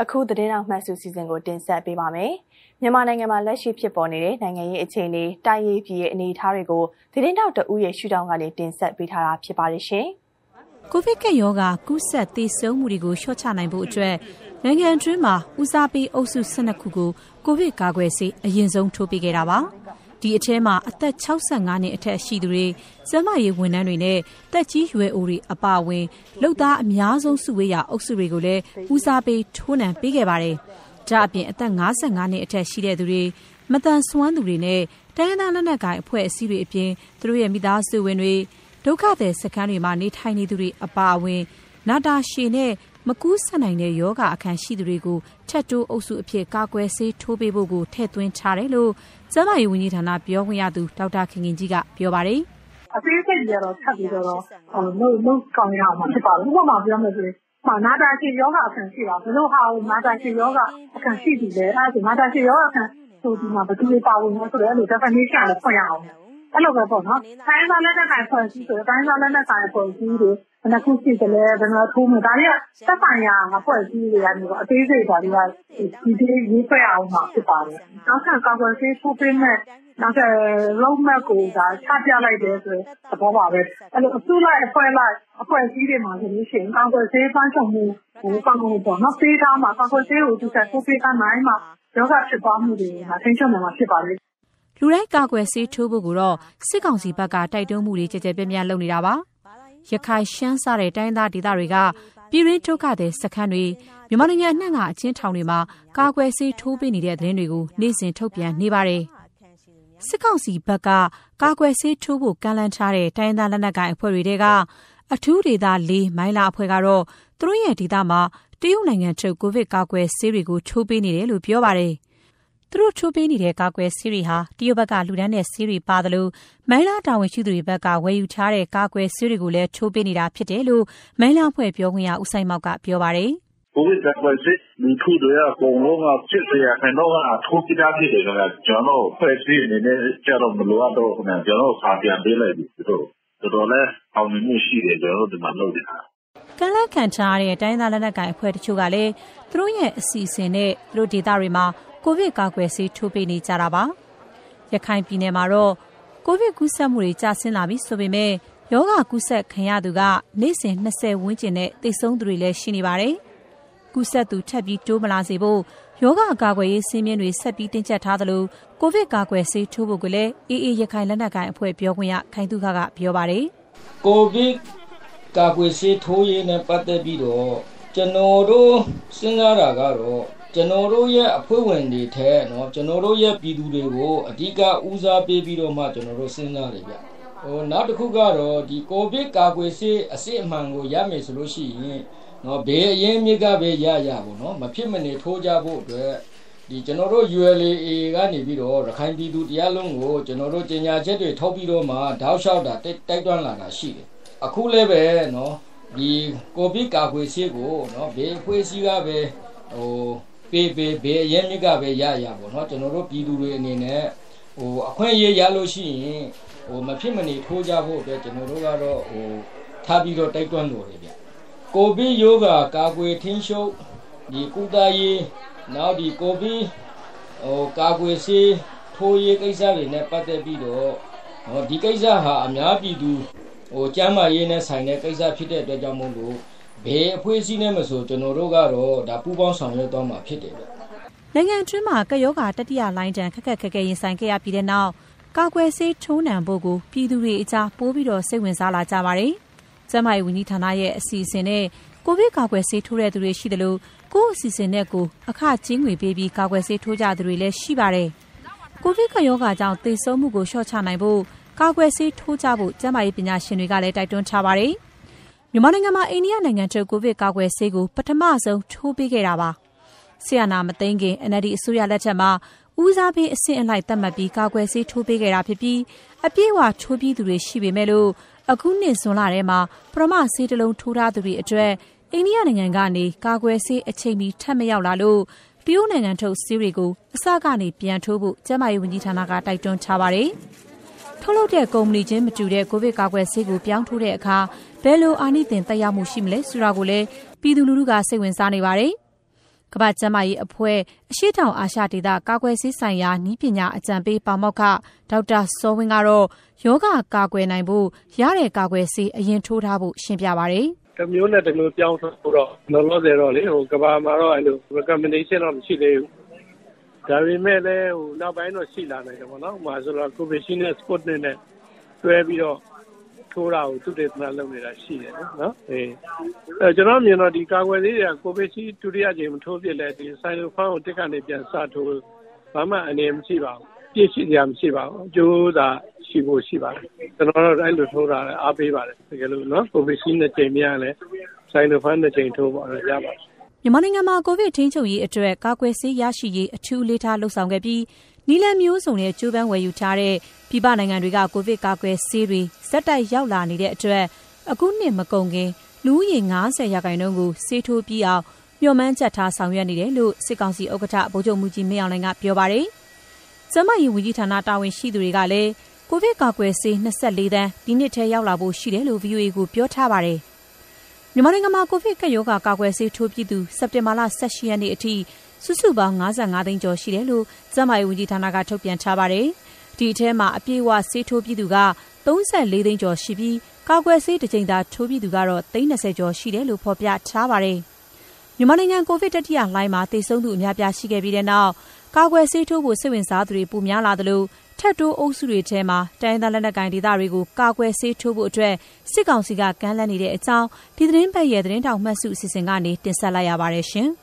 အခုသတင်းတော်မှတ်စုစီစဉ်ကိုတင်ဆက်ပေးပါမယ်။မြန်မာနိုင်ငံမှာလက်ရှိဖြစ်ပေါ်နေတဲ့နိုင်ငံရေးအခြေအနေတိုင်းရေးပြည်ရဲ့အနေအထားတွေကိုသတင်းတော်တဦးရဲ့ရှုထောင့်ကနေတင်ဆက်ပေးထားတာဖြစ်ပါတယ်ရှင်။ကိုဗစ်ကပ်ရောဂါကူးစက်သေဆုံးမှုတွေကိုလျှော့ချနိုင်ဖို့အတွက်နိုင်ငံအတွင်းမှာဦးစားပေးအုပ်စု12ခုကိုကိုဗစ်ကာကွယ်ဆေးအရင်ဆုံးထိုးပေးခဲ့တာပါ။ ဒီအထဲမှာအသက်65နှစ်အထက်ရှိသူတွေကျန်းမာရေးဝန်ထမ်းတွေနဲ့တက်ကြီးရွယ်အိုတွေအပါအဝင်လုပ်သားအများဆုံးစုဝေးရာအုပ်စုတွေကိုလည်းဦးစားပေးထိုးနှံပေးခဲ့ပါတယ်။ဒါအပြင်အသက်55နှစ်အထက်ရှိတဲ့သူတွေမတန်ဆွမ်းသူတွေနဲ့တိုင်းရင်းသားလက်နက်ကိုင်အဖွဲ့အစည်းတွေအပြင်သူတို့ရဲ့မိသားစုဝင်တွေဒုက္ခသည်စခန်းတွေမှာနေထိုင်နေသူတွေအပါအဝင်နာတာရှည်နဲ့ မကူးဆက်နိုင်တဲ့ယောဂအခန်းရှိသူတွေကိုထက်တိုးအုပ်စုအဖြစ်ကာကွယ်ဆေးထိုးပေးဖို့ကိုထည့်သွင်းထားတယ်လို့ကျန်းမာရေးဝန်ကြီးဌာနပြောခွင့်ရသူဒေါက်တာခင်ခင်ကြီးကပြောပါတယ်။အသေးစိတ်ကြတော့ထပ်ပြီးတော့လုံးလုံးကောင်းရအောင်ဖြစ်ပါဘူး။ဥပမာပြောမယ်ဆိုရင်နာတာရှည်ယောဂအခန်းရှိတာဘယ်လိုဟာကိုနာတာရှည်ယောဂအခန်းရှိပြီလဲအဲဒါနာတာရှည်ယောဂအခန်းဆိုဒီမှာဘယ်သူတွေပါဝင်လဲဆိုတော့အဲ့လို definition လည်းဖွင့်ရအောင်။အဲ့လိုပဲပေါ့နော်။တိုင်းသားလက်နက်ကိုင်ဖွဲ့စည်းဆိုတော့တိုင်းသားလက်နက်ကိုင်ဖွဲ့စည်းတွေ ဘယ်နှခုရှိသလဲဘယ်နှထိုးမယ်ဒါတွေကသက်ဆိုင်ရာအဖွဲ့အစည်းတွေကနေတော့အသေးစိတ်ဒါတွေကဒီဒီရေးဆွဲအောင်မှာဖြစ်ပါတယ်။နောက်ထပ်ကာကွယ်ဆေးထိုးပေးမဲ့နောက်ထပ် road map ကိုဒါချပြလိုက်တယ်ဆိုရင်သဘောပါပဲ။အဲ့လိုအစုလိုက်အဖွဲ့လိုက်အဖွဲ့အစည်းတွေမှာဆိုလို့ရှိရင်ကာကွယ်ဆေးပန်းချုံမှုဟိုကောင်းမှုပေါ့နော်ပေးထားမှာကာကွယ်ဆေးကိုသူကထိုးပေးထားနိုင်မှာယောဂဖြစ်သွားမှုတွေမှာထိန်းချုပ်နိုင်မှာဖြစ်ပါလေ။လူတိုင်းကာကွယ်ဆေးထိုးဖို့ကိုတော့စစ်ကောင်စီဘက်ကတိုက်တွန်းမှုတွေကြကြပြန့်ပြန့်လုပ်နေတာပါ။ ရခိုင်ရှမ်းစတဲ့တိုင်းသားဒေသတွေကပြည်ရင်းဒုက္ခသည်စခန်းတွေမြန်မာနိုင်ငံအနှံ့ကအချင်းထောင်တွေမှာကာကွယ်ဆေးထိုးပေးနေတဲ့သတင်းတွေကိုနေ့စဉ်ထုတ်ပြန်နေပါတယ်။စစ်ကောင်စီဘက်ကကာကွယ်ဆေးထိုးဖို့ကမ်းလှမ်းထားတဲ့တိုင်းသားလက်နက်ကိုင်အဖွဲ့တွေကအထူးဒေသ၄မိုင်းလာအဖွဲ့ကတော့သူတို့ရဲ့ဒေသမှာတရုတ်နိုင်ငံထုတ်ကိုဗစ်ကာကွယ်ဆေးတွေကိုထိုးပေးနေတယ်လို့ပြောပါတယ်။ သူတို့ချိုးပေးနေတဲ့ကာကွယ်ဆေးတွေဟာတရုတ်ဘက်ကလူဒန်းတဲ့ဆေးတွေပါသလိုမိုင်းလာတာဝန်ရှိသူတွေဘက်ကဝယ်ယူထားတဲ့ကာကွယ်ဆေးတွေကိုလည်းချိုးပေးနေတာဖြစ်တယ်လို့မိုင်းလာဖွဲ့ပြောခွင့်ရဦးဆိုင်မောက်ကပြောပါတယ်။ကိုဗစ်ကာကွယ်ဆေးလူထုတွေအကုန်လုံးကဖြစ်စရာခံတော့ကထိုးပြတာဖြစ်တယ်ဆိုတာကျွန်တော်ဖွဲ့စည်းအနေနဲ့ကြတော့မလိုအပ်တော့ဘူးနော်ကျွန်တော်စာပြန်ပေးလိုက်ပြီသူတို့တော်တော်လေးအောင်မြင်မှုရှိတယ်ကျွန်တော်ဒီမှာလုပ်နေတာကလန့်ခံထားတဲ့အတိုင်းသားလက်နက်ကိုင်အဖွဲ့တချို့ကလည်းသူတို့ရဲ့အစီအစဉ်နဲ့သူတို့ဒေသတွေမှာ ကိုဗစ်ကာကွယ်ဆေးထိုးပေးနေကြတာပါ။ရခိုင်ပြည်နယ်မှာတော့ကိုဗစ်ကူးစက်မှုတွေကျဆင်းလာပြီဆိုပေမဲ့ယောဂကူးစက်ခံရသူကနေ့စဉ်20ဝန်းကျင်နဲ့သေဆုံးသူတွေလည်းရှိနေပါတယ်။ကူးစက်သူထပ်ပြီးတိုးမလာစေဖို့ယောဂအကာအကွယ်ရေးစည်းမျဉ်းတွေဆက်ပြီးတင်းကျပ်ထားသလိုကိုဗစ်ကာကွယ်ဆေးထိုးဖို့ကလည်းအေးအေးရခိုင်လက်နက်ကိုင်အဖွဲ့ပြောခွင့်ရခိုင်သူခကပြောပါတယ်။ကိုဗစ်ကာကွယ်ဆေးထိုးရေးနဲ့ပတ်သက်ပြီးတော့ကျွန်တော်တို့စဉ်းစားတာကတော့ ကျွန်တော်တို့ရဲ့အဖွဲ့ဝင်တွေထဲเนาะကျွန်တော်တို့ရဲ့ပြည်သူတွေကိုအဓိကဦးစားပေးပြီးတော့မှကျွန်တော်တို့စဉ်းစားတယ်ဗျဟိုနောက်တစ်ခုကတော့ဒီကိုဗစ်ကာကွယ်ဆေးအစစ်အမှန်ကိုရမယ်ဆိုလို့ရှိရင်เนาะဘေးအရင်မြစ်ကပဲရရပေါ့เนาะမဖြစ်မနေထိုးကြဖို့အတွက်ဒီကျွန်တော်တို့ ULA ကနေပြီးတော့ရခိုင်ပြည်သူတရားလုံးကိုကျွန်တော်တို့ကြေညာချက်တွေထုတ်ပြီးတော့မှတောက်လျှောက်တာတိုက်တွန်းလာတာရှိတယ်အခုလည်းပဲเนาะဒီကိုဗစ်ကာကွယ်ဆေးကိုเนาะဘေးအဖွဲ့အစည်းကပဲဟို ပေးပေးဘေးအရင်မြစ်ကပဲရရပေါ့နော်ကျွန်တော်တို့ပြည်သူတွေအနေနဲ့ဟိုအခွင့်အရေးရလို့ရှိရင်ဟိုမဖြစ်မနေထိုးကြဖို့အတွက်ကျွန်တော်တို့ကတော့ဟိုထားပြီးတော့တိုက်တွန်းလို့ရဗျကိုဗစ်ယောဂါကာကွယ်ထင်းရှုပ်ဒီကုသရေးနောက်ဒီကိုဗစ်ဟိုကာကွယ်ဆေးထိုးရေးကိစ္စတွေနဲ့ပတ်သက်ပြီးတော့ဟောဒီကိစ္စဟာအများပြည်သူဟိုကျမ်းမာရေးနဲ့ဆိုင်တဲ့ကိစ္စဖြစ်တဲ့အတွက်ကြောင့်မို့လို့ ဘယ်အဖွဲ့အစည်းနဲ့မဆိုကျွန်တော်တို့ကတော့ဒါပူးပေါင်းဆောင်ရွက်သွားမှာဖြစ်တယ်ဗျနိုင်ငံတွင်းမှာကယောဂါတတိယလိုင်းတန်ခက်ခက်ခက်ခဲရင်ဆိုင်ခဲ့ရပြီးတဲ့နောက်ကာကွယ်ဆေးထိုးနှံဖို့ကိုပြည်သူတွေအကြားပိုးပြီးတော့စိတ်ဝင်စားလာကြပါတယ်။ကျန်းမာရေးဝန်ကြီးဌာနရဲ့အစီအစဉ်နဲ့ကိုဗစ်ကာကွယ်ဆေးထိုးတဲ့သူတွေရှိတယ်လို့ကိုယ့်အစီအစဉ်နဲ့ကိုအခချင်းငွေပေးပြီးကာကွယ်ဆေးထိုးကြသူတွေလည်းရှိပါတယ်။ကိုဗစ်ကရောဂါကြောင့်သေဆုံးမှုကိုလျှော့ချနိုင်ဖို့ကာကွယ်ဆေးထိုးကြဖို့ကျန်းမာရေးပညာရှင်တွေကလည်းတိုက်တွန်းထားပါတယ်။ မြန်မာနိုင်ငံမှာအိန္ဒိယနိုင်ငံထုတ်ကိုဗစ်ကာကွယ်ဆေးကိုပထမဆုံးထိုးပေးခဲ့တာပါ။ဆီယနာမသိန်းခင် NLD အစိုးရလက်ထက်မှာဦးစားပေးအဆင့်အလိုက်သတ်မှတ်ပြီးကာကွယ်ဆေးထိုးပေးခဲ့တာဖြစ်ပြီးအပြည့်အဝထိုးပြီးသူတွေရှိပေမဲ့လို့အခုနှစ်ဇွန်လထဲမှာပရမဆေးတလုံးထိုးထားသူတွေအတွက်အိန္ဒိယနိုင်ငံကနေကာကွယ်ဆေးအချိန်မီထပ်မရောက်လာလို့တရုတ်နိုင်ငံထုတ်ဆေးတွေကိုအစကနေပြန်ထိုးဖို့ကျန်းမာရေးဝန်ကြီးဌာနကတိုက်တွန်းထားပါတယ်။ ထုတ်လုပ်တဲ့ကုမ္ပဏီချင်းမတူတဲ့ကိုဗစ်ကာကွယ်ဆေးကိုပြောင်းထိုးတဲ့အခါဘယ်လိုအာနိသင်သက်ရောက်မှုရှိမလဲဆိုတာကိုလည်းပြည်သူလူထုကစိတ်ဝင်စားနေပါတယ်။ကမ္ဘာ့ကျန်းမာရေးအဖွဲ့အရှေ့တောင်အာရှဒေသကာကွယ်ဆေးဆိုင်ရာနည်းပညာအကြံပေးပါမောက္ခဒေါက်တာစောဝင်းကတော့ယောဂကာကွယ်နိုင်ဖို့ရတဲ့ကာကွယ်ဆေးအရင်ထိုးထားဖို့ရှင်းပြပါတယ်။တစ်မျိုးနဲ့တစ်မျိုးပြောင်းဆိုတော့လောလောဆယ်တော့လေဟိုကဘာမှာတော့အဲ့လို recommendation တော့မရှိသေးဘူး။ ဒါပေမဲ့လည်းဟိုနောက်ပိုင်းတော့ ရှိလာနိုင်တယ်ပေါ့နော်။ဥပမာဆိုတော့ COVID-19 နဲ့ Sputnik နဲ့ တွဲပြီးတော့ ထိုးတာကိုသူတေသနလုပ်နေတာ ရှိတယ်နော်။အေးအဲကျွန်တော်မြင်တော့ ဒီကာကွယ်ဆေးတွေကကိုဗစ်ရှိဒုတိယကြိမ် မထိုးပြလဲဒီဆိုင်လိုဖန်ကိုတစ်ကနေ ပြန်စထိုး ဘာမှ အနေမရှိပါဘူး။ပြည့်ရှိကြမရှိပါဘူး။အကျိုးသာ ရှိဖို့ ရှိပါတယ်။ကျွန်တော်တို့အဲ့လိုထိုးတာ အားပေးပါတယ်တကယ်လို့နော်ကိုဗစ်ရှိနှစ်ကြိမ်များလဲဆိုင်လိုဖန်နှစ်ကြိမ် ထိုးပါတော့ရပါတယ်။ မြန်မာနိုင်ငံမှာ ကိုဗစ်ထိန်းချုပ်ရေးအတွက် ကာကွယ်ဆေးရရှိရေး အထူးလေးထားလှုပ်ဆောင်ခဲ့ပြီးနီလန်မျိုးစုံနဲ့ကျိုးပန်းဝယ်ယူထားတဲ့ ပြည်ပနိုင်ငံတွေက ကိုဗစ်ကာကွယ်ဆေးတွေဇက်တိုက် ရောက်လာနေတဲ့အတွက် အခုနှစ်မကုန်ခင် လူဦးရေ90ရာခိုင်နှုန်းကို ဆေးထိုးပြီးအောင် မျှော်မှန်းချက်ထား ဆောင်ရွက်နေတယ်လို့ စစ်ကောင်စီဥက္ကဋ္ဌ ဗိုလ်ချုပ်မူကြီး မင်းအောင်လှိုင်က ပြောပါတယ်။ကျမကြီးဝန်ကြီးဌာန တာဝန်ရှိသူတွေကလည်း ကိုဗစ်ကာကွယ်ဆေး24သန်း ဒီနှစ်ထဲ ရောက်လာဖို့ရှိတယ်လို့ VOA ကို ပြောထားပါတယ်။ မြန်မာနိုင်ငံမှာကိုဗစ်ကပ်ရောဂါကာကွယ်ဆေးထိုးပြီးသူစက်တင်ဘာလ18ရက်နေ့အထိစုစုပေါင်း55သိန်းကျော်ရှိတယ်လို့ကျန်းမာရေးဝန်ကြီးဌာနကထုတ်ပြန်ထားပါတယ်။ဒီအထဲမှာအပြည့်အဝဆေးထိုးပြီးသူက34သိန်းကျော်ရှိပြီးကာကွယ်ဆေးတစ်ကြိမ်သာထိုးပြီးသူကတော့30ကျော်ရှိတယ်လို့ဖော်ပြထားပါတယ်။မြန်မာနိုင်ငံကိုဗစ်တတိယလှိုင်းမှာသေဆုံးသူအများပြားရှိခဲ့ပြီးတဲ့နောက်ကာကွယ်ဆေးထိုးဖို့စိတ်ဝင်စားသူတွေပိုများလာသလို ထက်တိုးအုပ်စုတွေထဲမှာ တိုင်းဒေသလက်နက်ကိုင်ဒေသတွေကို ကာကွယ်ဆေးထိုးဖို့အတွက် စစ်ကောင်စီက ကမ်းလှမ်းနေတဲ့အကြောင်း ဒီသတင်းပတ်ရဲ့ သတင်းတောက်မှတ်စု အစီအစဉ်ကနေ တင်ဆက်လိုက်ရပါတယ်ရှင်။